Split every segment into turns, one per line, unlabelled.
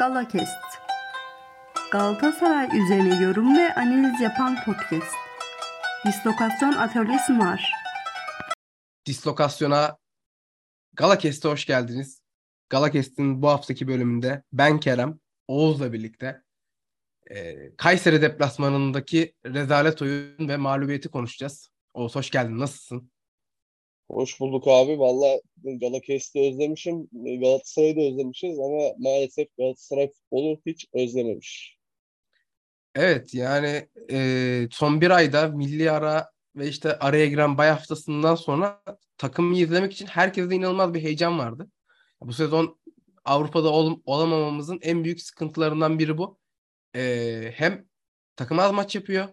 Galakest Galatasaray üzerine yorum ve analiz yapan podcast. Dislokasyon atölyesi var.
Dislokasyona Galakest'e hoş geldiniz. Galakest'in bu haftaki bölümünde ben Kerem, Oğuz'la birlikte e, Kayseri deplasmanındaki rezalet oyun ve mağlubiyeti konuşacağız. Oğuz hoş geldin. Nasılsın?
Hoş bulduk abi. Valla Galakest'i özlemişim. Galatasaray'ı da özlemişiz ama maalesef Galatasaray futbolu hiç özlememiş.
Evet yani e, son bir ayda milli ara ve işte araya giren bay haftasından sonra takımı izlemek için herkeste inanılmaz bir heyecan vardı. Bu sezon Avrupa'da ol, olamamamızın en büyük sıkıntılarından biri bu. E, hem takım az maç yapıyor.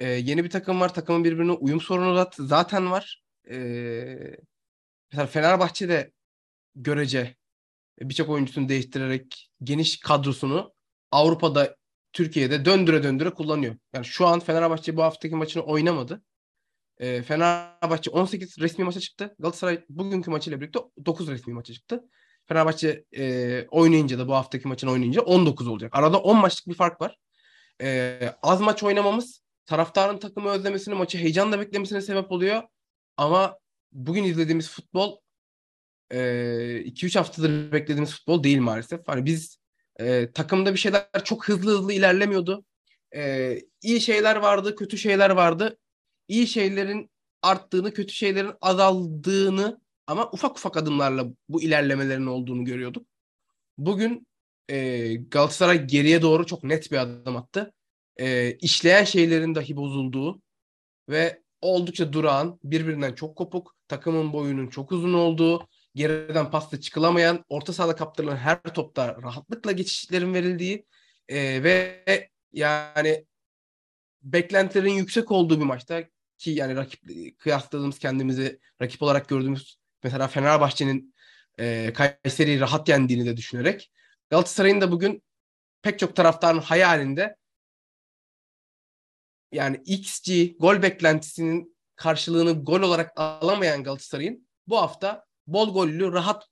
E, yeni bir takım var. Takımın birbirine uyum sorunu zaten var. E, mesela Fenerbahçe görece birçok oyuncusunu değiştirerek geniş kadrosunu Avrupa'da Türkiye'de döndüre döndüre kullanıyor. Yani şu an Fenerbahçe bu haftaki maçını oynamadı. E, Fenerbahçe 18 resmi maça çıktı. Galatasaray bugünkü maçıyla birlikte 9 resmi maça çıktı. Fenerbahçe e, oynayınca da bu haftaki maçını oynayınca 19 olacak. Arada 10 maçlık bir fark var. E, az maç oynamamız taraftarın takımı özlemesini, maçı heyecanla beklemesine sebep oluyor. Ama bugün izlediğimiz futbol 2-3 e, haftadır beklediğimiz futbol değil maalesef. Hani biz e, takımda bir şeyler çok hızlı hızlı ilerlemiyordu. E, iyi şeyler vardı, kötü şeyler vardı. İyi şeylerin arttığını, kötü şeylerin azaldığını ama ufak ufak adımlarla bu ilerlemelerin olduğunu görüyorduk. Bugün e, Galatasaray geriye doğru çok net bir adım attı. E, işleyen şeylerin dahi bozulduğu ve oldukça durağan, birbirinden çok kopuk, takımın boyunun çok uzun olduğu, geriden pasta çıkılamayan, orta sahada kaptırılan her topta rahatlıkla geçişlerin verildiği e, ve yani beklentilerin yüksek olduğu bir maçta ki yani rakip kıyasladığımız kendimizi rakip olarak gördüğümüz mesela Fenerbahçe'nin e, Kayseri'yi rahat yendiğini de düşünerek Galatasaray'ın da bugün pek çok taraftarın hayalinde yani XG gol beklentisinin karşılığını gol olarak alamayan Galatasaray'ın bu hafta bol gollü rahat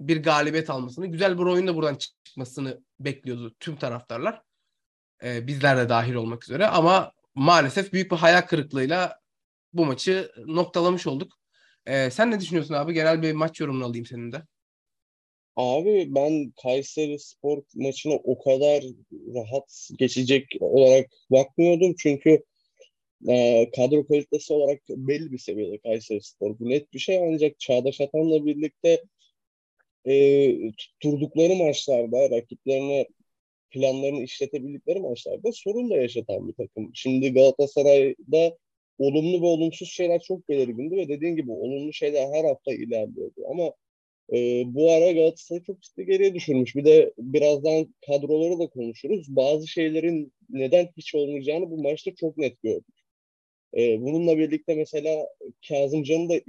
bir galibiyet almasını, güzel bir oyunda buradan çıkmasını bekliyordu tüm taraftarlar. Ee, bizler de dahil olmak üzere ama maalesef büyük bir hayal kırıklığıyla bu maçı noktalamış olduk. Ee, sen ne düşünüyorsun abi? Genel bir maç yorumunu alayım senin de.
Abi ben Kayseri Spor maçına o kadar rahat geçecek olarak bakmıyordum. Çünkü e, kadro kalitesi olarak belli bir seviyede Kayseri Spor. Bu net bir şey ancak Çağdaş Atan'la birlikte e, tutturdukları maçlarda rakiplerine planlarını işletebildikleri maçlarda sorun da yaşatan bir takım. Şimdi Galatasaray'da olumlu ve olumsuz şeyler çok belirgindi ve dediğin gibi olumlu şeyler her hafta ilerliyordu. Ama e, bu ara Galatasaray çok ciddi geriye düşürmüş. Bir de birazdan kadroları da konuşuruz. Bazı şeylerin neden hiç olmayacağını bu maçta çok net gördük. E, bununla birlikte mesela Kazımcan'ı da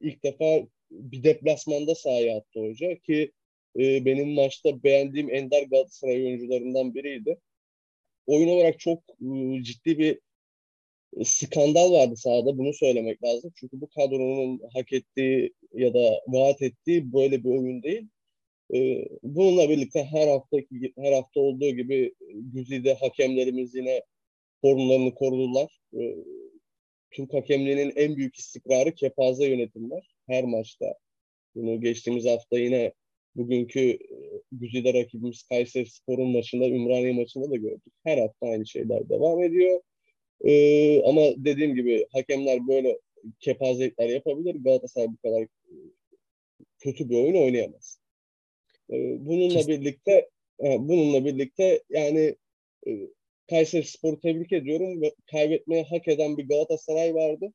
ilk defa bir deplasmanda sahaya attı hoca ki e, benim maçta beğendiğim ender Galatasaray oyuncularından biriydi. Oyun olarak çok e, ciddi bir skandal vardı sahada bunu söylemek lazım. Çünkü bu kadronun hak ettiği ya da vaat ettiği böyle bir oyun değil. Ee, bununla birlikte her hafta her hafta olduğu gibi güzide hakemlerimiz yine formlarını korudular. Ee, Türk hakemliğinin en büyük istikrarı kepaze yönetimler her maçta. Bunu geçtiğimiz hafta yine bugünkü e, güzide rakibimiz Kayseri Spor'un maçında, Ümraniye maçında da gördük. Her hafta aynı şeyler devam ediyor. Ee, ama dediğim gibi hakemler böyle kepazelikler yapabilir. Galatasaray bu kadar e, kötü bir oyun oynayamaz. Ee, bununla birlikte e, bununla birlikte yani e, Kayseri Spor'u tebrik ediyorum ve kaybetmeye hak eden bir Galatasaray vardı.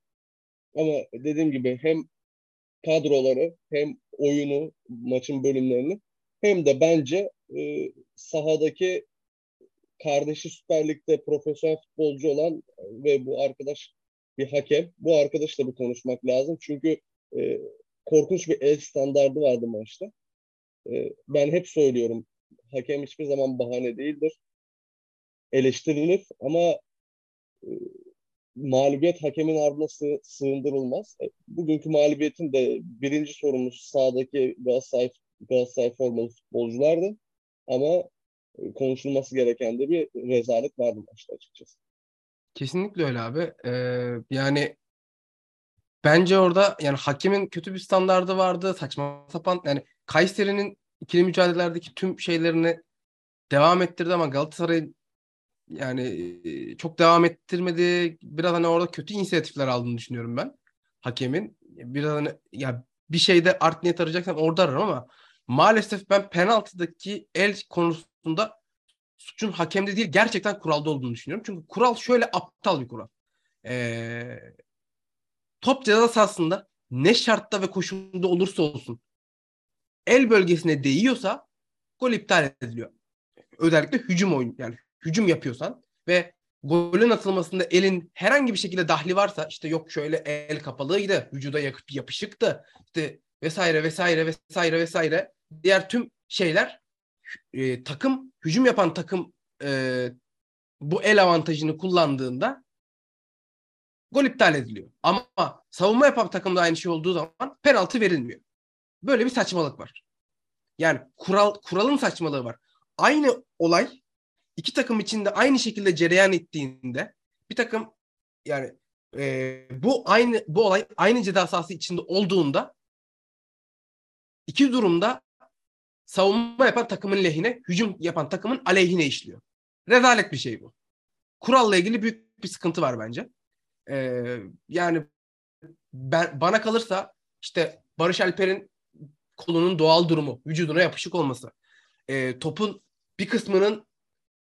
Ama dediğim gibi hem kadroları hem oyunu, maçın bölümlerini hem de bence e, sahadaki kardeşi Süper Lig'de profesyonel futbolcu olan ve bu arkadaş bir hakem. Bu arkadaşla bir konuşmak lazım. Çünkü e, korkunç bir el standardı vardı maçta. E, ben hep söylüyorum hakem hiçbir zaman bahane değildir. Eleştirilir ama e, mağlubiyet hakemin ardına sığ, sığındırılmaz. E, bugünkü mağlubiyetin de birinci sorumlusu sahadaki Galatasaray, Galatasaray formalı futbolculardı. ama konuşulması gereken de bir rezalet vardı maçta açıkçası.
Kesinlikle öyle abi. Ee, yani bence orada yani hakemin kötü bir standardı vardı. Saçma sapan yani Kayseri'nin ikili mücadelelerdeki tüm şeylerini devam ettirdi ama Galatasaray'ın yani çok devam ettirmedi. Biraz hani orada kötü inisiyatifler aldığını düşünüyorum ben hakemin. Biraz hani ya bir şeyde art niyet arayacaksan orada ararım ama maalesef ben penaltıdaki el konusunda suçun hakemde değil gerçekten kuralda olduğunu düşünüyorum. Çünkü kural şöyle aptal bir kural. Ee, top ceza sahasında ne şartta ve koşulda olursa olsun el bölgesine değiyorsa gol iptal ediliyor. Özellikle hücum oyun yani hücum yapıyorsan ve golün atılmasında elin herhangi bir şekilde dahli varsa işte yok şöyle el kapalıydı, vücuda yapışıktı işte vesaire vesaire vesaire vesaire diğer tüm şeyler e, takım hücum yapan takım e, bu el avantajını kullandığında gol iptal ediliyor. Ama savunma yapan takımda aynı şey olduğu zaman penaltı verilmiyor. Böyle bir saçmalık var. Yani kural kuralın saçmalığı var. Aynı olay iki takım içinde aynı şekilde cereyan ettiğinde bir takım yani e, bu aynı bu olay aynı ceza sahası içinde olduğunda iki durumda savunma yapan takımın lehine, hücum yapan takımın aleyhine işliyor. Rezalet bir şey bu. Kuralla ilgili büyük bir sıkıntı var bence. Ee, yani ben bana kalırsa işte Barış Alper'in kolunun doğal durumu, vücuduna yapışık olması, e, topun bir kısmının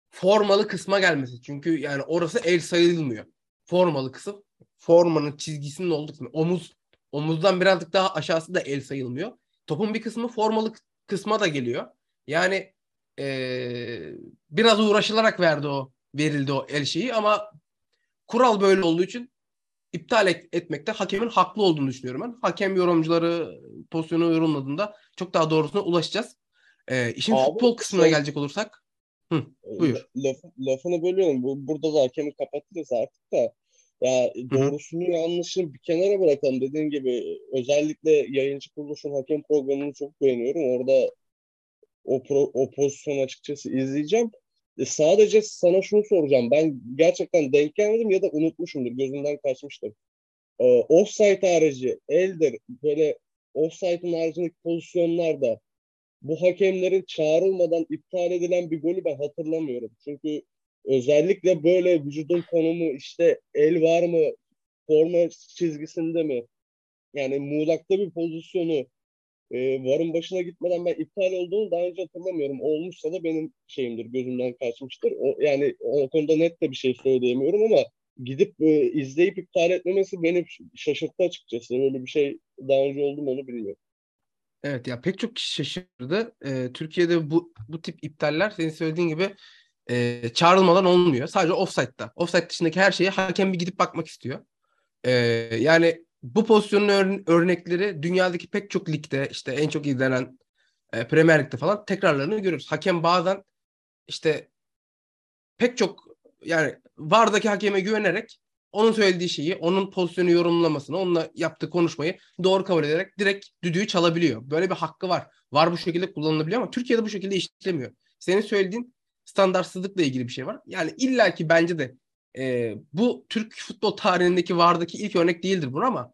formalı kısma gelmesi. Çünkü yani orası el sayılmıyor. Formalı kısım formanın çizgisinin olduğu kısmı. Omuz omuzdan birazcık daha aşağısı da el sayılmıyor. Topun bir kısmı formalı kısma da geliyor. Yani ee, biraz uğraşılarak verdi o verildi o el şeyi ama kural böyle olduğu için iptal et, etmekte hakemin haklı olduğunu düşünüyorum ben. Hakem yorumcuları pozisyonu yorumladığında çok daha doğrusuna ulaşacağız. Ee, işin Abi, futbol kısmına şey, gelecek olursak Hı, buyur.
Laf, lafını bölüyorum. Bu, burada da hakemi kapatırız artık da. Ya doğrusunu yanlışını bir kenara bırakalım. Dediğim gibi özellikle yayıncı kuruluşun hakem programını çok beğeniyorum. Orada o, pro, o pozisyonu açıkçası izleyeceğim. E, sadece sana şunu soracağım. Ben gerçekten denk gelmedim ya da unutmuşumdur. Gözümden kaçmıştır. E, offside harici, eldir, böyle offside'ın haricindeki pozisyonlarda bu hakemlerin çağrılmadan iptal edilen bir golü ben hatırlamıyorum. Çünkü özellikle böyle vücudun konumu işte el var mı, forma çizgisinde mi? Yani muğlakta bir pozisyonu e, varın başına gitmeden ben iptal olduğunu daha önce hatırlamıyorum. Olmuşsa da benim şeyimdir, gözümden kaçmıştır. O, yani o konuda net de bir şey söyleyemiyorum ama gidip e, izleyip iptal etmemesi beni şaşırttı açıkçası. Öyle bir şey daha önce oldu mu onu bilmiyorum.
Evet ya pek çok kişi şaşırdı. Ee, Türkiye'de bu bu tip iptaller senin söylediğin gibi e, çağrılmadan olmuyor. Sadece offside'da. Offside dışındaki her şeye hakem bir gidip bakmak istiyor. Ee, yani bu pozisyonun ör- örnekleri dünyadaki pek çok ligde işte en çok izlenen e, Premier Lig'de falan tekrarlarını görüyoruz. Hakem bazen işte pek çok yani VAR'daki hakeme güvenerek onun söylediği şeyi, onun pozisyonu yorumlamasını, onunla yaptığı konuşmayı doğru kabul ederek direkt düdüğü çalabiliyor. Böyle bir hakkı var. Var bu şekilde kullanılabiliyor ama Türkiye'de bu şekilde işlemiyor. Senin söylediğin standartsızlıkla ilgili bir şey var. Yani illaki bence de e, bu Türk futbol tarihindeki vardaki ilk örnek değildir bunu ama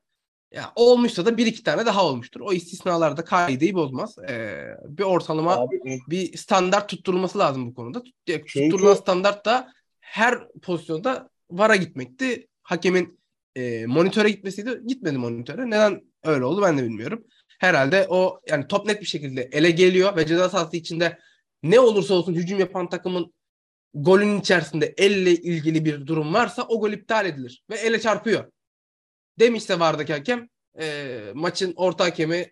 ya olmuşsa da bir iki tane daha olmuştur. O istisnalar da kaideyi bozmaz. Ee, bir ortalama Abi, bir standart tutturulması lazım bu konuda. Çünkü... Tutturulan standart da her pozisyonda VAR'a gitmekti. Hakemin e, monitöre gitmesiydi. Gitmedi monitöre. Neden öyle oldu ben de bilmiyorum. Herhalde o yani top net bir şekilde ele geliyor ve ceza sahası içinde ne olursa olsun hücum yapan takımın golün içerisinde elle ilgili bir durum varsa o gol iptal edilir ve ele çarpıyor. Demişse vardaki hakem e, maçın orta hakemi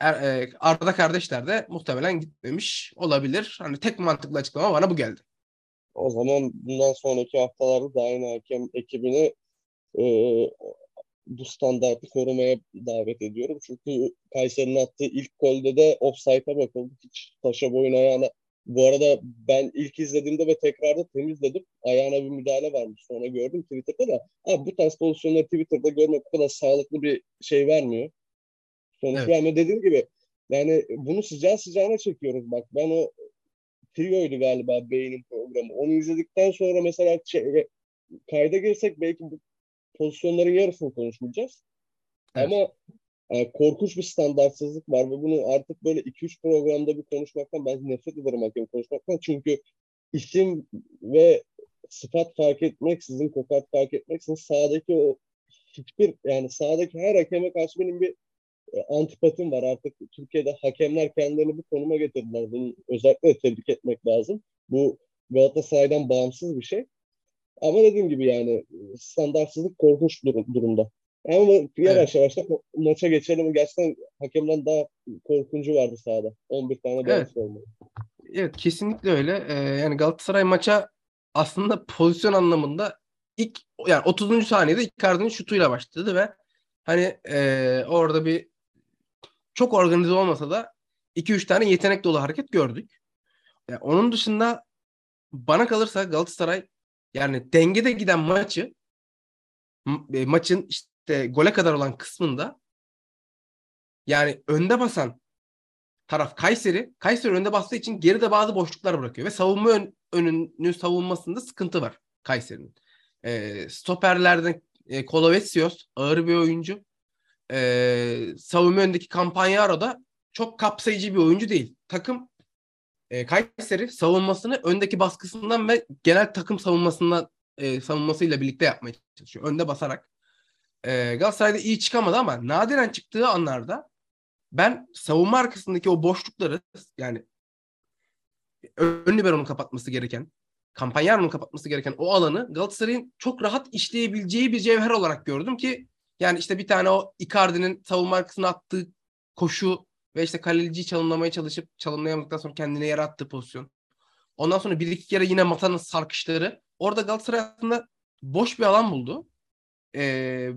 er, e, Arda kardeşler de muhtemelen gitmemiş olabilir. Hani tek mantıklı açıklama bana bu geldi.
O zaman bundan sonraki haftalarda da aynı hakem ekibini e, bu standartı korumaya davet ediyorum. Çünkü Kayseri'nin attığı ilk golde de offside'a bakıldı. Hiç taşa boyun ayağına bu arada ben ilk izlediğimde ve tekrarda temizledim. Ayağına bir müdahale varmış. Sonra gördüm Twitter'da da. Abi bu tarz pozisyonları Twitter'da görmek bu kadar sağlıklı bir şey vermiyor. Sonuç evet. vermiyor. Dediğim gibi yani bunu sıcağı sıcağına çekiyoruz. Bak ben o Trio'ydu galiba Bey'in programı. Onu izledikten sonra mesela şey, kayda girsek belki bu pozisyonların yarısını konuşmayacağız.
Evet.
Ama e, korkunç bir standartsızlık var ve bunu artık böyle 2-3 programda bir konuşmaktan ben nefret ederim hakem konuşmaktan. Çünkü isim ve sıfat fark etmeksizin, kokat fark etmeksizin sahadaki o hiçbir yani sahadaki her hakeme karşı benim bir e, antipatim var. Artık Türkiye'de hakemler kendilerini bu konuma getirdiler. Bunu özellikle tebrik etmek lazım. Bu Galatasaray'dan bağımsız bir şey. Ama dediğim gibi yani standartsızlık korkunç durum, durumda. Ama yavaş yavaş da maça geçelim. Gerçekten hakemden daha korkuncu vardı sahada. 11 tane
Evet.
bağımsız olmalı.
Evet kesinlikle öyle. Ee, yani Galatasaray maça aslında pozisyon anlamında ilk yani 30. saniyede Icardi'nin şutuyla başladı ve hani e, orada bir çok organize olmasa da 2-3 tane yetenek dolu hareket gördük. Yani onun dışında bana kalırsa Galatasaray yani dengede giden maçı e, maçın işte gole kadar olan kısmında yani önde basan taraf Kayseri. Kayseri önde bastığı için geride bazı boşluklar bırakıyor ve savunma ön, önünü savunmasında sıkıntı var Kayseri'nin. E, stoperlerden e, Kolovetsios ağır bir oyuncu. E, savunma önündeki Campagnaro da çok kapsayıcı bir oyuncu değil. Takım e, Kayseri savunmasını öndeki baskısından ve genel takım savunmasından e, savunmasıyla birlikte yapmaya çalışıyor. Önde basarak. E, Galatasaray'da iyi çıkamadı ama nadiren çıktığı anlarda ben savunma arkasındaki o boşlukları yani ön libero'nun kapatması gereken, Campagnano'nun kapatması gereken o alanı Galatasaray'ın çok rahat işleyebileceği bir cevher olarak gördüm ki yani işte bir tane o Icardi'nin savunma arkasına attığı koşu ve işte kaleciyi çalımlamaya çalışıp çalımlayamadıktan sonra kendine yarattığı pozisyon. Ondan sonra bir iki kere yine Mata'nın sarkışları. Orada Galatasaray aslında boş bir alan buldu. Ee,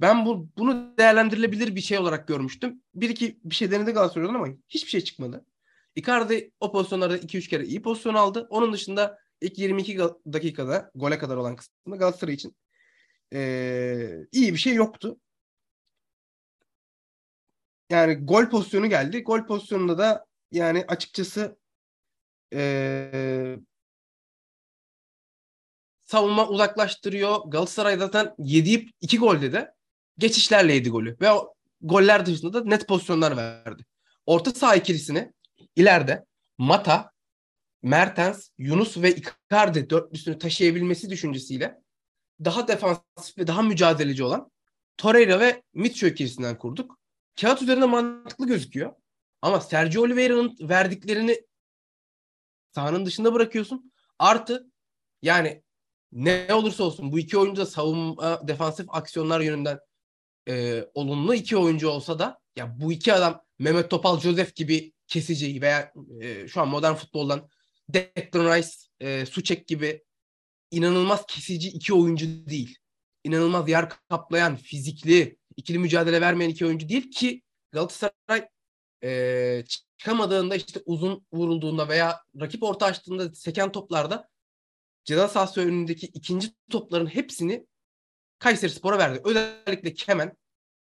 ben bu bunu değerlendirilebilir bir şey olarak görmüştüm. Bir iki bir şey denedi Galatasaray'dan ama hiçbir şey çıkmadı. Icardi o pozisyonlarda 2-3 kere iyi pozisyon aldı. Onun dışında ilk 22 gal- dakikada gole kadar olan kısmında Galatasaray için ee, iyi bir şey yoktu. Yani gol pozisyonu geldi. Gol pozisyonunda da yani açıkçası ee, savunma uzaklaştırıyor. Galatasaray zaten yediği iki golde de geçişlerle yedi golü. Ve o goller dışında da net pozisyonlar verdi. Orta saha ikilisini ileride Mata, Mertens, Yunus ve Icardi dörtlüsünü taşıyabilmesi düşüncesiyle daha defansif ve daha mücadeleci olan Torreira ve Mitchell ikilisinden kurduk. Kağıt üzerinde mantıklı gözüküyor. Ama Sergio Oliveira'nın verdiklerini sahanın dışında bırakıyorsun. Artı yani ne olursa olsun bu iki oyuncu da savunma defansif aksiyonlar yönünden e, olumlu iki oyuncu olsa da ya bu iki adam Mehmet Topal Joseph gibi kesici veya e, şu an modern futboldan Declan Rice, e, Suçek gibi inanılmaz kesici iki oyuncu değil. İnanılmaz yer kaplayan, fizikli, ikili mücadele vermeyen iki oyuncu değil ki Galatasaray e, çıkamadığında işte uzun vurulduğunda veya rakip orta açtığında seken toplarda ceza sahası önündeki ikinci topların hepsini Kayseri Spor'a verdi. Özellikle Kemen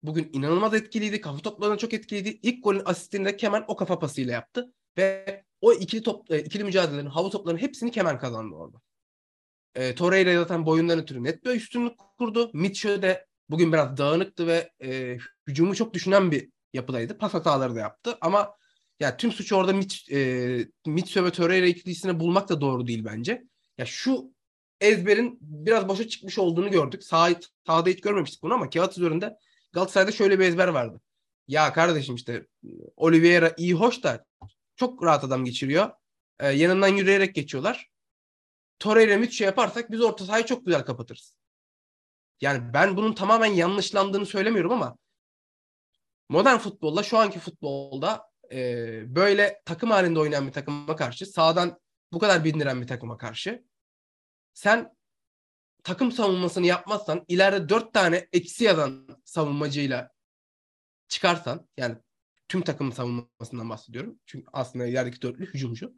bugün inanılmaz etkiliydi. Kafa toplarına çok etkiliydi. İlk golün asistini de Kemen o kafa pasıyla yaptı. Ve o ikili top, e, ikili mücadelelerin, hava toplarının hepsini Kemen kazandı orada. E, Torreira zaten boyundan ötürü net bir üstünlük kurdu. Mitchell de bugün biraz dağınıktı ve e, hücumu çok düşünen bir yapıdaydı. Pas hataları da yaptı ama ya tüm suçu orada Mit, e, Mitchell ve Torreira ikilisini bulmak da doğru değil bence. Ya şu ezberin biraz boşa çıkmış olduğunu gördük. Sağ, sahada hiç görmemiştik bunu ama kağıt üzerinde Galatasaray'da şöyle bir ezber vardı. Ya kardeşim işte Oliveira iyi hoş da çok rahat adam geçiriyor. Ee, yanından yürüyerek geçiyorlar. Torreira Mitchell yaparsak biz orta sahayı çok güzel kapatırız. Yani ben bunun tamamen yanlışlandığını söylemiyorum ama modern futbolda şu anki futbolda e, böyle takım halinde oynayan bir takıma karşı sağdan bu kadar bindiren bir takıma karşı sen takım savunmasını yapmazsan ileride dört tane eksi yazan savunmacıyla çıkarsan yani tüm takım savunmasından bahsediyorum. Çünkü aslında ilerideki dörtlü hücumcu.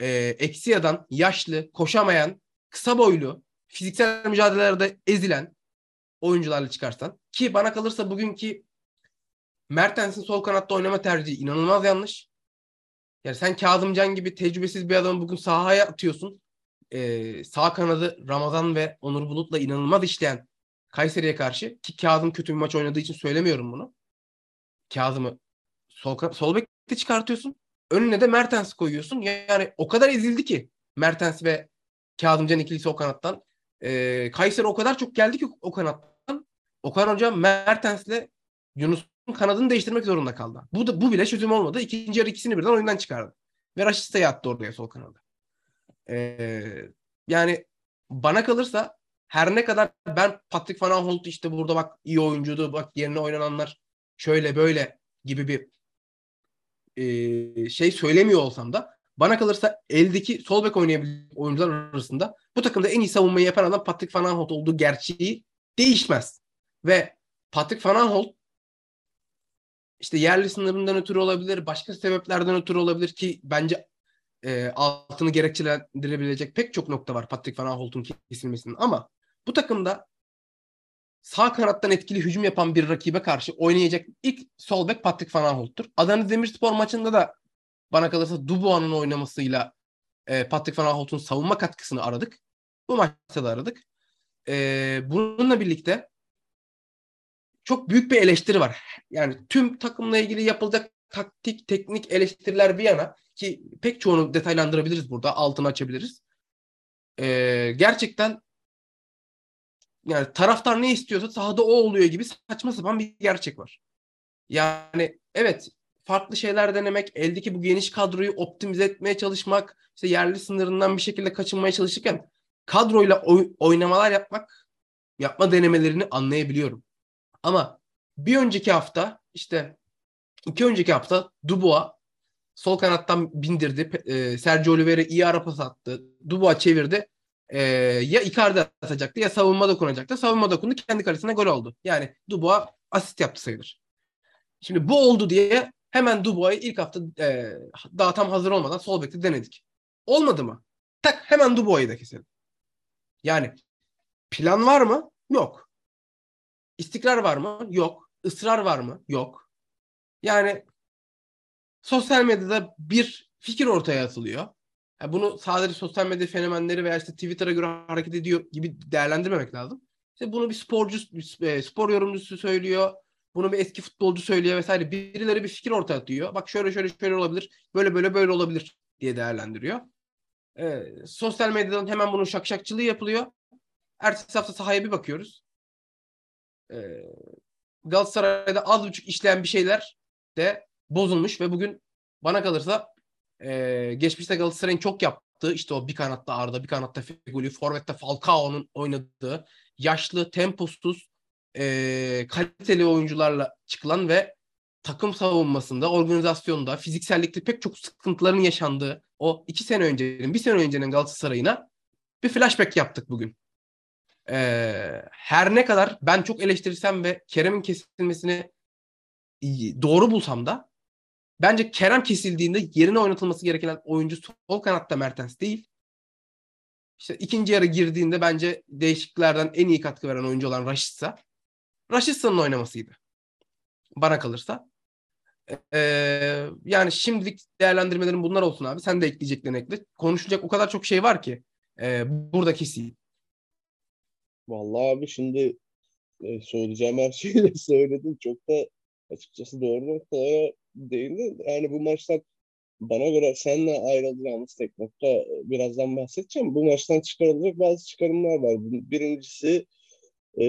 Ee, eksi yazan, yaşlı, koşamayan, kısa boylu, fiziksel mücadelelerde ezilen oyuncularla çıkarsan ki bana kalırsa bugünkü Mertens'in sol kanatta oynama tercihi inanılmaz yanlış. Yani sen Kazımcan gibi tecrübesiz bir adamı bugün sahaya atıyorsun. Ee, sağ kanadı Ramazan ve Onur Bulut'la inanılmaz işleyen Kayseri'ye karşı ki Kazım kötü bir maç oynadığı için söylemiyorum bunu. Kazım'ı sol, sol bekte çıkartıyorsun. Önüne de Mertens koyuyorsun. Yani o kadar ezildi ki Mertens ve Kazımcan ikilisi o kanattan. Ee, Kayseri o kadar çok geldi ki o kanattan. Okan Hoca Mertens'le Yunus'un kanadını değiştirmek zorunda kaldı. Bu da bu bile çözüm olmadı. İkinci yarı ikisini birden oyundan çıkardı. Ve Raşista'yı attı oraya sol kanada. Ee, yani bana kalırsa her ne kadar ben Patrick Van Aanholt işte burada bak iyi oyuncuydu bak yerine oynananlar şöyle böyle gibi bir e, şey söylemiyor olsam da bana kalırsa eldeki sol bek oynayabilen oyuncular arasında bu takımda en iyi savunmayı yapan adam Patrick Van Aanholt olduğu gerçeği değişmez. Ve Patrick Van Aanholt işte yerli sınırından ötürü olabilir, başka sebeplerden ötürü olabilir ki bence e, altını gerekçelendirebilecek pek çok nokta var Patrick Van Aanholt'un kesilmesinin ama bu takımda sağ kanattan etkili hücum yapan bir rakibe karşı oynayacak ilk sol bek Patrick Van Aanholt'tur. Adana Demirspor maçında da bana kalırsa Dubois'un oynamasıyla e, Patrick Van Aanholt'un savunma katkısını aradık. Bu maçta da aradık. E, bununla birlikte çok büyük bir eleştiri var. Yani tüm takımla ilgili yapılacak taktik, teknik eleştiriler bir yana ki pek çoğunu detaylandırabiliriz burada, altını açabiliriz. Ee, gerçekten yani taraftar ne istiyorsa sahada o oluyor gibi saçma sapan bir gerçek var. Yani evet farklı şeyler denemek, eldeki bu geniş kadroyu optimize etmeye çalışmak, işte yerli sınırından bir şekilde kaçınmaya çalışırken kadroyla oy- oynamalar yapmak, yapma denemelerini anlayabiliyorum. Ama bir önceki hafta işte iki önceki hafta Dubois sol kanattan bindirdi. E, Sergio Oliveira iyi ara pas attı. Dubois çevirdi. E, ya Icardi atacaktı ya savunma dokunacaktı. Savunma dokundu. Kendi kalesine gol oldu. Yani Dubois asist yaptı sayılır. Şimdi bu oldu diye hemen Dubois'ı ilk hafta e, daha tam hazır olmadan sol bekte denedik. Olmadı mı? Tak hemen Dubois'ı da keselim. Yani plan var mı? Yok. İstikrar var mı? Yok. Israr var mı? Yok. Yani sosyal medyada bir fikir ortaya atılıyor. Yani bunu sadece sosyal medya fenomenleri veya işte Twitter'a göre hareket ediyor gibi değerlendirmemek lazım. İşte bunu bir sporcu, e, spor yorumcusu söylüyor. Bunu bir eski futbolcu söylüyor vesaire. Birileri bir fikir ortaya atıyor. Bak şöyle şöyle şöyle olabilir. Böyle böyle böyle olabilir diye değerlendiriyor. Ee, sosyal medyadan hemen bunun şakşakçılığı yapılıyor. Ertesi hafta sahaya bir bakıyoruz. Ee, Galatasaray'da az buçuk işleyen bir şeyler de bozulmuş ve bugün bana kalırsa e, geçmişte Galatasaray'ın çok yaptığı işte o bir kanatta Arda, bir kanatta Feguli, Forvet'te Falcao'nun oynadığı yaşlı, temposuz, e, kaliteli oyuncularla çıkılan ve takım savunmasında, organizasyonda, fiziksellikte pek çok sıkıntıların yaşandığı o iki sene öncenin, bir sene öncenin Galatasaray'ına bir flashback yaptık bugün. Ee, her ne kadar ben çok eleştirsem ve Kerem'in kesilmesini doğru bulsam da bence Kerem kesildiğinde yerine oynatılması gereken oyuncu sol kanatta Mertens değil. İşte ikinci yarı girdiğinde bence değişikliklerden en iyi katkı veren oyuncu olan Raşitsa. Raşitsa'nın oynamasıydı. Bana kalırsa. Ee, yani şimdilik değerlendirmelerim bunlar olsun abi. Sen de ekleyeceklerini ekle. Konuşulacak o kadar çok şey var ki. E, burada keseyim.
Vallahi abi şimdi e, söyleyeceğim her şeyi de söyledin. Çok da açıkçası doğru noktalara değindin. Yani bu maçtan bana göre seninle ayrılacağımız tek nokta e, birazdan bahsedeceğim. Bu maçtan çıkarılacak bazı çıkarımlar var. Birincisi e,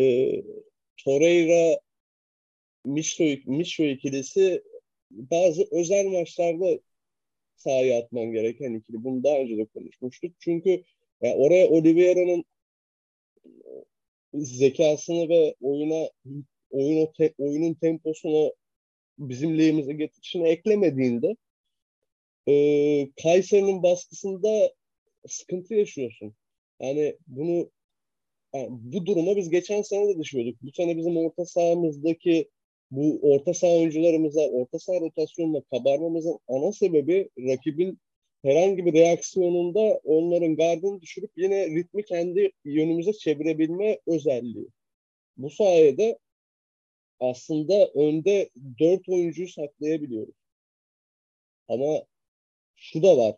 Torreira Mişo, Mişo ikilisi bazı özel maçlarda sahaya atman gereken ikili. Bunu daha önce de konuşmuştuk. Çünkü yani oraya Oliveira'nın zekasını ve oyuna oyun te, oyunun temposunu bizim lehimize getirişini eklemediğinde e, Kayseri'nin baskısında sıkıntı yaşıyorsun. Yani bunu yani bu duruma biz geçen sene de düşüyorduk. Bu sene bizim orta sahamızdaki bu orta saha oyuncularımıza, orta saha rotasyonuna kabarmamızın ana sebebi rakibin herhangi bir reaksiyonunda onların gardını düşürüp yine ritmi kendi yönümüze çevirebilme özelliği. Bu sayede aslında önde dört oyuncuyu saklayabiliyoruz. Ama şu da var.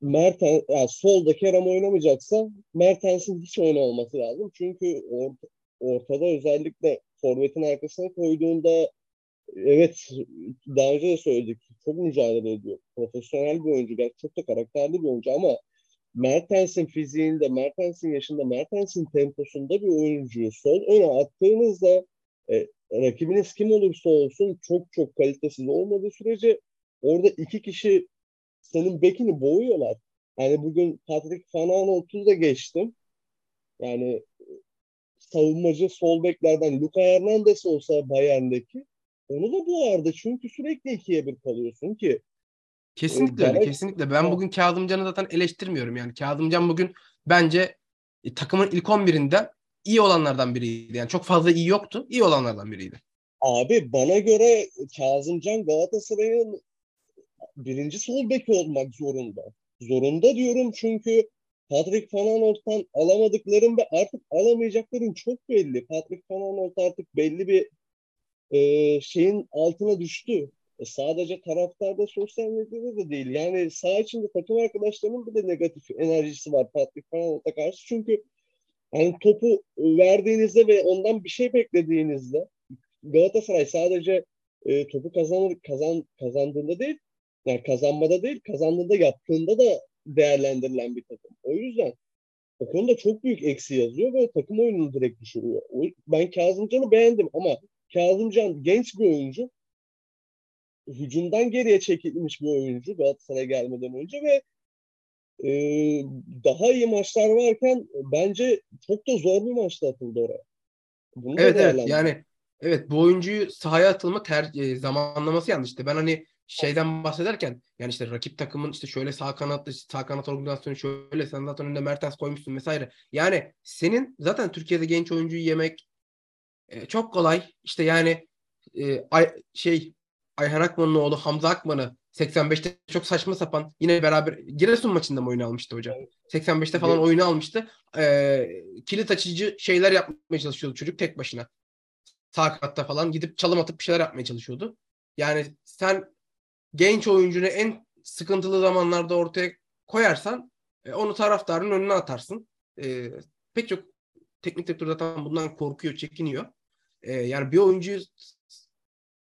Mertens, yani solda Kerem oynamayacaksa Mertens'in hiç oynamaması lazım. Çünkü orta, ortada özellikle forvetin arkasına koyduğunda evet daha önce de söyledik. Çok mücadele ediyor. Profesyonel bir oyuncu. Çok da karakterli bir oyuncu ama Mertens'in fiziğinde, Mertens'in yaşında, Mertens'in temposunda bir oyuncuyu sol öne attığınızda e, rakibiniz kim olursa olsun çok çok kalitesiz olmadığı sürece orada iki kişi senin bekini boğuyorlar. Yani bugün Patrick Van Aanholt'u da geçtim. Yani savunmacı sol beklerden Luka Hernandez olsa Bayern'deki onu da boğardı. Çünkü sürekli ikiye bir kalıyorsun ki
Kesinlikle öyle, kesinlikle. Ben bugün Kazımcan'ı zaten eleştirmiyorum yani. Kazımcan bugün bence e, takımın ilk 11'inde iyi olanlardan biriydi. Yani çok fazla iyi yoktu. iyi olanlardan biriydi.
Abi bana göre Kazımcan Galatasaray'ın birinci sol beki olmak zorunda. Zorunda diyorum çünkü Patrick Van Aanholt'tan alamadıklarım ve artık alamayacakların çok belli. Patrick Van Aanholt artık belli bir e, şeyin altına düştü. E, sadece taraftarda sosyal medyada da değil. Yani sağ içinde takım arkadaşlarının bile negatif enerjisi var Patrick Aanholt'a karşı. Çünkü yani topu verdiğinizde ve ondan bir şey beklediğinizde Galatasaray sadece e, topu kazanır, kazan, kazandığında değil, yani kazanmada değil, kazandığında yaptığında da değerlendirilen bir takım. O yüzden o konuda çok büyük eksi yazıyor ve takım oyununu direkt düşürüyor. Ben Kazımcan'ı beğendim ama Kazımcan genç bir oyuncu. Hücumdan geriye çekilmiş bir oyuncu Galatasaray'a gelmeden önce ve e, daha iyi maçlar varken bence çok da zor bir maçta atıldı oraya.
Bunu evet evet yani evet bu oyuncuyu sahaya atılma ter, e, zamanlaması yanlış. İşte ben hani şeyden bahsederken yani işte rakip takımın işte şöyle sağ kanatlı sağ kanat organizasyonu şöyle sen zaten önünde Mertens koymuşsun vesaire. Yani senin zaten Türkiye'de genç oyuncuyu yemek e, çok kolay. İşte yani e, ay, şey Ayhan Akman'ın oğlu Hamza Akman'ı 85'te çok saçma sapan yine beraber Giresun maçında mı oyunu almıştı hocam? 85'te falan evet. oyunu almıştı. E, kilit açıcı şeyler yapmaya çalışıyordu çocuk tek başına. Sağ katta falan gidip çalım atıp bir şeyler yapmaya çalışıyordu. Yani sen genç oyuncunu en sıkıntılı zamanlarda ortaya koyarsan e, onu taraftarın önüne atarsın. E, pek çok teknik direktör zaten bundan korkuyor, çekiniyor. E, yani bir oyuncuyu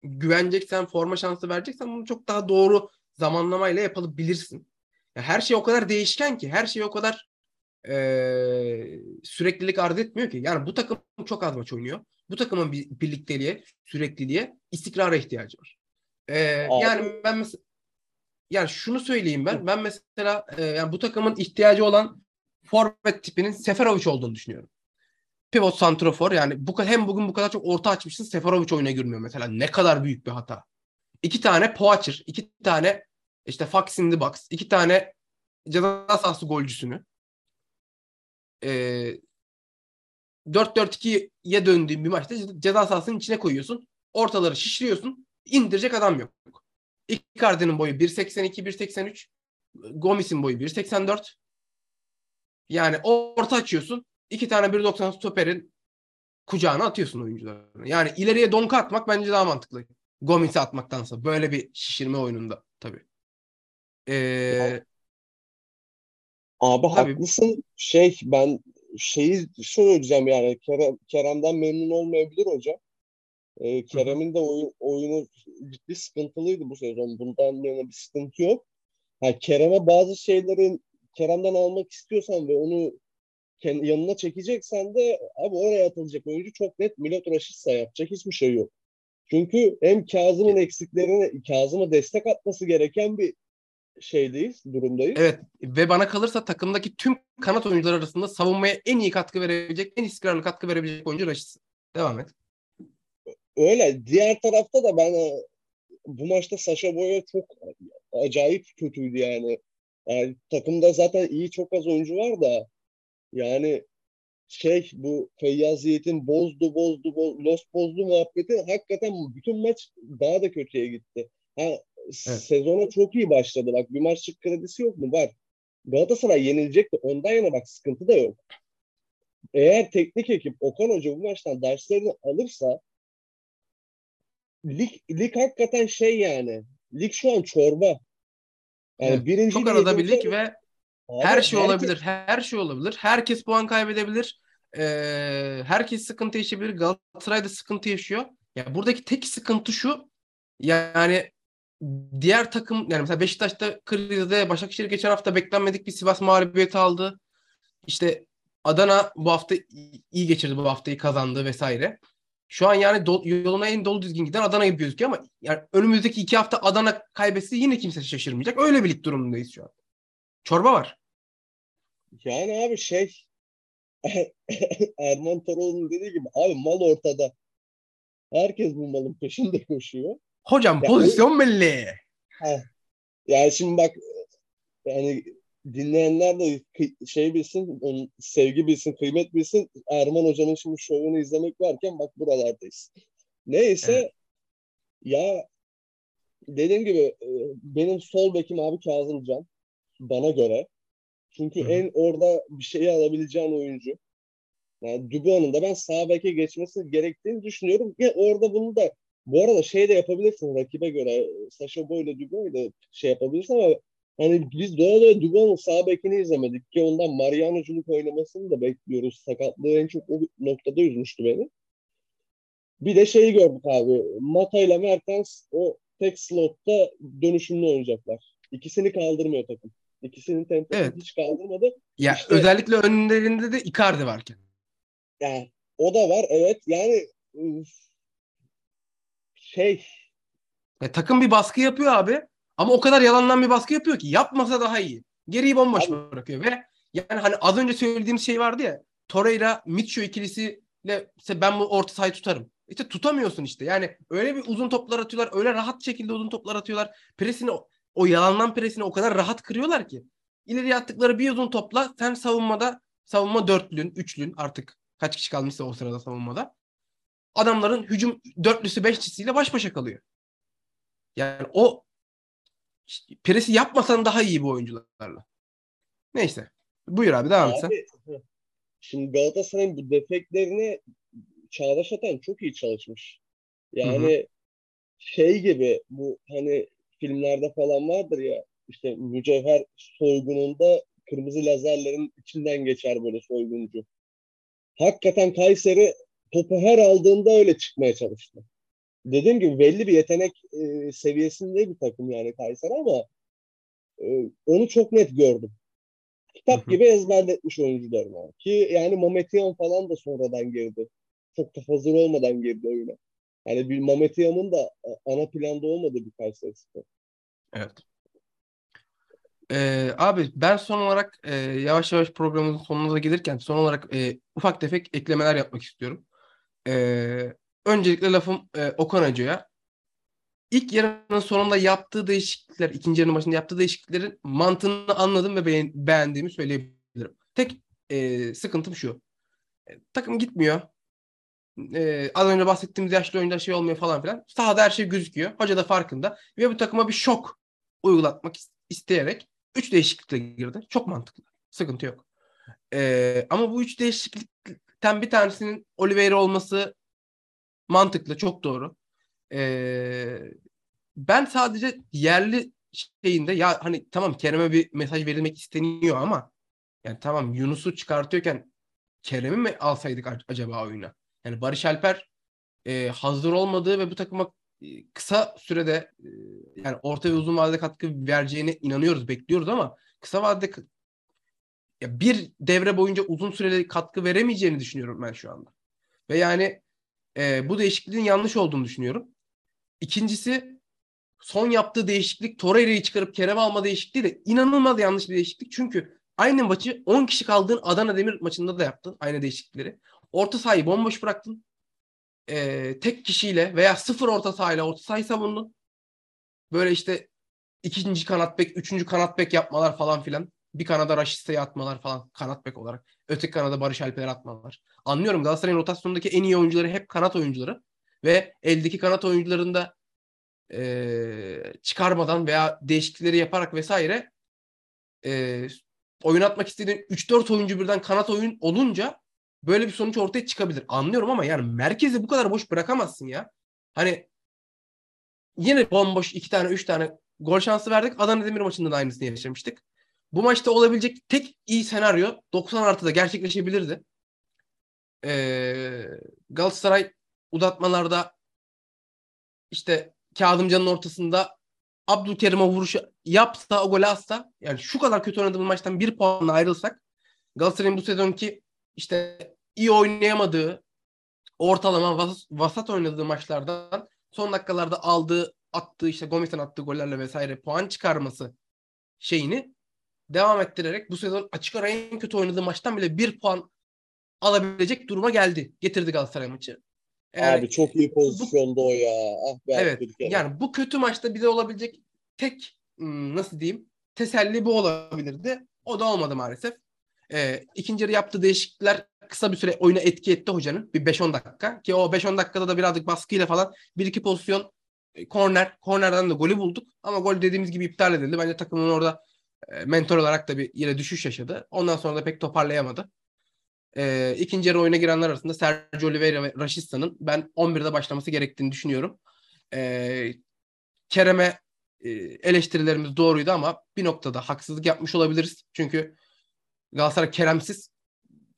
güveneceksen, forma şansı vereceksen bunu çok daha doğru zamanlamayla yapabilirsin. Ya her şey o kadar değişken ki, her şey o kadar e, süreklilik arz etmiyor ki. Yani bu takım çok az maç oynuyor. Bu takımın bir birlikteliğe, sürekliliğe, istikrara ihtiyacı var. Ee, yani ben mesela yani şunu söyleyeyim ben. Ben mesela e, yani bu takımın ihtiyacı olan forvet tipinin Seferovic olduğunu düşünüyorum. Pivot santrofor yani bu hem bugün bu kadar çok orta açmışsın Seferovic oyuna girmiyor mesela. Ne kadar büyük bir hata. İki tane Poacher, iki tane işte Fox in the box, iki tane ceza sahası golcüsünü e, 4-4-2'ye döndüğün bir maçta ceza sahasının içine koyuyorsun. Ortaları şişiriyorsun indirecek adam yok. Icardi'nin boyu 1.82, 1.83. Gomis'in boyu 1.84. Yani orta açıyorsun. İki tane 1.90 stoperin kucağına atıyorsun oyuncularını. Yani ileriye donka atmak bence daha mantıklı. Gomis'i atmaktansa. Böyle bir şişirme oyununda tabii. Ee,
Abi tabii. haklısın. Şey ben şeyi söyleyeceğim yani Kerem, Kerem'den memnun olmayabilir hocam. E, Kerem'in de oyun, oyunu ciddi sıkıntılıydı bu sezon. Bundan yana bir sıkıntı yok. Ha, Kerem'e bazı şeylerin Kerem'den almak istiyorsan ve onu yanına çekeceksen de abi oraya atılacak oyuncu çok net Milot Raşitsa yapacak hiçbir şey yok. Çünkü hem Kazım'ın eksiklerini Kazım'a destek atması gereken bir şeydeyiz, durumdayız.
Evet ve bana kalırsa takımdaki tüm kanat oyuncular arasında savunmaya en iyi katkı verebilecek, en istikrarlı katkı verebilecek oyuncu Raşitsa. Devam et.
Öyle. Diğer tarafta da ben e, bu maçta Sasha Boya çok acayip kötüydü yani. yani. Takımda zaten iyi çok az oyuncu var da yani şey bu Feyyaz Yiğit'in bozdu bozdu boz, los bozdu muhabbeti hakikaten bütün maç daha da kötüye gitti. Ha, evet. Sezona çok iyi başladı. Bak bir maçlık kredisi yok mu? Var. Galatasaray yenilecek de ondan yana bak sıkıntı da yok. Eğer teknik ekip Okan Hoca bu maçtan derslerini alırsa lig, lig hakikaten şey yani. Lig şu an çorba. Yani
Evet,
birinci
Çok arada bir lig ve
Abi
her şey
herkes-
olabilir. Her şey olabilir. Herkes puan kaybedebilir. Ee, herkes sıkıntı yaşayabilir. Galatasaray da sıkıntı yaşıyor. Ya buradaki tek sıkıntı şu. Yani diğer takım yani mesela Beşiktaş'ta krizde Başakşehir geçen hafta beklenmedik bir Sivas mağlubiyeti aldı. İşte Adana bu hafta iyi- geçirdi bu haftayı kazandı vesaire. Şu an yani do- yoluna en dolu düzgün giden Adana gibi gözüküyor ama yani önümüzdeki iki hafta Adana kaybetse yine kimse şaşırmayacak. Öyle bir lig durumundayız şu an. Çorba var.
Yani abi şey Erman Toroğlu'nun dediği gibi abi mal ortada. Herkes bu malın peşinde koşuyor.
Hocam
Ya
pozisyon belli.
Yani şimdi bak yani dinleyenler de şey bilsin, onun sevgi bilsin, kıymet bilsin. Erman Hoca'nın şimdi şovunu izlemek varken bak buralardayız. Neyse
Evet.
ya dediğim gibi e, benim sol bekim abi Kazımcan bana göre. Çünkü
Hı
en orada bir şeyi alabileceğin oyuncu. Yani Dubois'un da ben sağ beke geçmesi gerektiğini düşünüyorum. Ve orada bunu da bu arada şey de yapabilirsin rakibe göre. Saşa Boy ile ile şey yapabilirsin ama hani biz doğal olarak Dubois'un sağ bekini izlemedik ki ondan Mariano'culuk oynamasını da bekliyoruz. Sakatlığı en çok o noktada üzmüştü beni. Bir de şeyi gördük abi. Mata ile Mertens o tek slotta dönüşümlü oynayacaklar. İkisini kaldırmıyor takım. İkisinin temposunu
Evet.
hiç kaldırmadı.
Ya
İşte-
özellikle önlerinde de Icardi varken.
Yani o da var evet. Yani şey
Ya takım bir baskı yapıyor abi. Ama o kadar yalandan bir baskı yapıyor ki yapmasa daha iyi. Geriyi bomboş
Abi-
bırakıyor ve yani hani az önce söylediğim şey vardı ya. Torreira Mitchell ikilisiyle işte ben bu orta sahayı tutarım. İşte tutamıyorsun işte. Yani öyle bir uzun toplar atıyorlar. Öyle rahat şekilde uzun toplar atıyorlar. Presini o yalandan presini o kadar rahat kırıyorlar ki. İleri attıkları bir uzun topla sen savunmada savunma dörtlün, üçlün artık kaç kişi kalmışsa o sırada savunmada. Adamların hücum dörtlüsü beşlisiyle baş başa kalıyor. Yani o işte presi yapmasan daha iyi bu oyuncularla. Neyse. Buyur abi devam et sen.
şimdi Galatasaray'ın bu defeklerini Çağdaş Atan çok iyi çalışmış. Yani şey gibi bu hani filmlerde falan vardır ya işte mücevher soygununda kırmızı lazerlerin içinden geçer böyle soyguncu. Hakikaten Kayseri topu her aldığında öyle çıkmaya çalıştı. Dediğim gibi belli bir yetenek e, seviyesinde bir takım yani Kayseri ama e, onu çok net gördüm. Kitap gibi ezberletmiş oyuncularına. Ki yani Mametyan falan da sonradan girdi. Çok da hazır olmadan girdi oyuna. Yani bir Mametyan'ın da a- ana planda olmadığı bir Spor.
Evet. Ee, abi ben son olarak e, yavaş yavaş programımızın sonuna gelirken son olarak e, ufak tefek eklemeler yapmak istiyorum. Ee, öncelikle lafım e, Okan Hoca'ya. İlk yarının sonunda yaptığı değişiklikler, ikinci yarının başında yaptığı değişikliklerin mantığını anladım ve beğen- beğendiğimi söyleyebilirim. Tek e, sıkıntım şu. E, takım gitmiyor. E, az önce bahsettiğimiz yaşlı oyuncular şey olmuyor falan filan. Sahada her şey gözüküyor. Hoca da farkında. Ve bu takıma bir şok uygulatmak is- isteyerek 3 değişiklikle girdi. Çok mantıklı. Sıkıntı yok. E, ama bu 3 değişiklikten bir tanesinin Oliveira olması mantıklı. Çok doğru. E, ben sadece yerli şeyinde ya hani tamam Kerem'e bir mesaj verilmek isteniyor ama yani tamam Yunus'u çıkartıyorken Kerem'i mi alsaydık ac- acaba oyuna? Yani Barış Alper e, hazır olmadığı ve bu takıma e, kısa sürede e, yani orta ve uzun vadede katkı vereceğine inanıyoruz, bekliyoruz ama kısa vadede ya bir devre boyunca uzun süreli katkı veremeyeceğini düşünüyorum ben şu anda. Ve yani e, bu değişikliğin yanlış olduğunu düşünüyorum. İkincisi son yaptığı değişiklik Torreira'yı çıkarıp Kerem alma değişikliği de inanılmaz yanlış bir değişiklik. Çünkü aynı maçı 10 kişi kaldığın Adana Demir maçında da yaptın aynı değişiklikleri. Orta sahayı bomboş bıraktın. Ee, tek kişiyle veya sıfır orta sahayla orta sahayı savundun. Böyle işte ikinci kanat bek, üçüncü kanat bek yapmalar falan filan. Bir kanada Raşiste'yi atmalar falan kanat bek olarak. Öteki kanada Barış Alper'i atmalar. Anlıyorum Galatasaray'ın rotasyonundaki en iyi oyuncuları hep kanat oyuncuları. Ve eldeki kanat oyuncularında e, çıkarmadan veya değişiklikleri yaparak vesaire e, oynatmak istediğin 3-4 oyuncu birden kanat oyun olunca böyle bir sonuç ortaya çıkabilir. Anlıyorum ama yani merkezi bu kadar boş bırakamazsın ya. Hani yine bomboş iki tane üç tane gol şansı verdik. Adana Demir maçında da aynısını yaşamıştık. Bu maçta olabilecek tek iyi senaryo 90 artıda gerçekleşebilirdi. Ee, Galatasaray uzatmalarda işte Kazımcan'ın ortasında Abdülkerim'e vuruşu yapsa o golü atsa yani şu kadar kötü oynadığımız maçtan bir puanla ayrılsak Galatasaray'ın bu sezonki işte iyi oynayamadığı ortalama vas- vasat oynadığı maçlardan son dakikalarda aldığı attığı işte Gomis'in attığı gollerle vesaire puan çıkarması şeyini devam ettirerek bu sezon açık ara en kötü oynadığı maçtan bile bir puan alabilecek duruma geldi. Getirdi Galatasaray maçı. Eğer-
Abi çok iyi pozisyonda o ya. Ah be
Evet.
Abdülkerim.
Yani bu kötü maçta bize olabilecek tek hmm, nasıl diyeyim teselli bu olabilirdi. O da olmadı maalesef. Ee, ikinci yarı yaptığı değişiklikler kısa bir süre oyuna etki etti hocanın. Bir 5-10 dakika. Ki o 5-10 dakikada da birazcık baskıyla falan bir iki pozisyon e, korner. Kornerden de golü bulduk. Ama gol dediğimiz gibi iptal edildi. Bence takımın orada e, mentor olarak da bir yine düşüş yaşadı. Ondan sonra da pek toparlayamadı. E, ikinci yarı oyuna girenler arasında Sergio Oliveira ve Raşista'nın ben 11'de başlaması gerektiğini düşünüyorum. E, Kerem'e e, eleştirilerimiz doğruydu ama bir noktada haksızlık yapmış olabiliriz. Çünkü Galatasaray Kerem'siz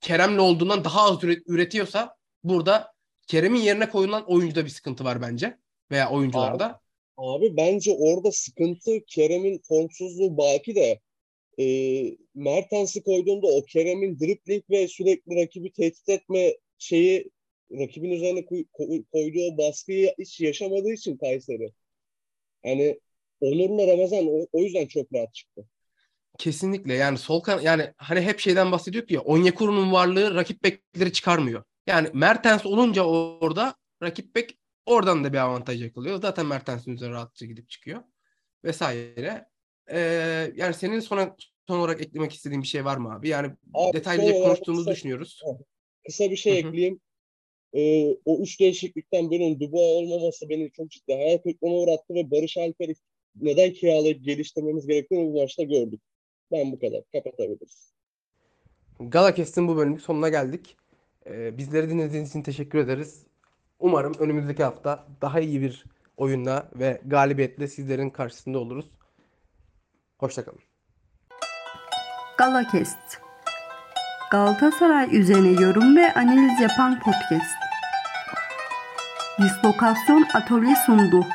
Kerem'le olduğundan daha az üre- üretiyorsa burada Kerem'in yerine koyulan oyuncuda bir sıkıntı var bence veya oyuncularda.
Abi bence orada sıkıntı Kerem'in formsuzluğu baki de e, Mertens'i koyduğunda o Kerem'in dribling ve sürekli rakibi tehdit etme şeyi rakibin üzerine koy- koy- koyduğu baskıyı hiç yaşamadığı için Kayseri. Yani Onur'la Ramazan o, o yüzden çok rahat çıktı.
Kesinlikle yani sol kan yani hani hep şeyden bahsediyor ya Onyekuru'nun varlığı rakip bekleri çıkarmıyor. Yani Mertens olunca orada rakip bek oradan da bir avantaj yakalıyor. Zaten Mertens'in üzerine rahatça gidip çıkıyor vesaire. Ee, yani senin sona son olarak eklemek istediğin bir şey var mı abi? Yani
Abi,
detaylıca konuştuğumuzu
kısa-
düşünüyoruz.
Kısa bir şey ekleyeyim. Ee, o üç değişiklikten birinin Dubois olmaması beni çok ciddi hayal kırıklığına uğrattı ve Barış Alper'i neden kiralayıp geliştirmemiz gerektiğini bu maçta gördük. Ben bu kadar. Kapatabiliriz.
Galakest'in bu bölümün sonuna geldik. Ee, bizleri dinlediğiniz için teşekkür ederiz. Umarım önümüzdeki hafta daha iyi bir oyunla ve galibiyetle sizlerin karşısında oluruz. Hoşçakalın.
Galakest. Galatasaray üzerine yorum ve analiz yapan podcast. Dislokasyon Atölye sundu.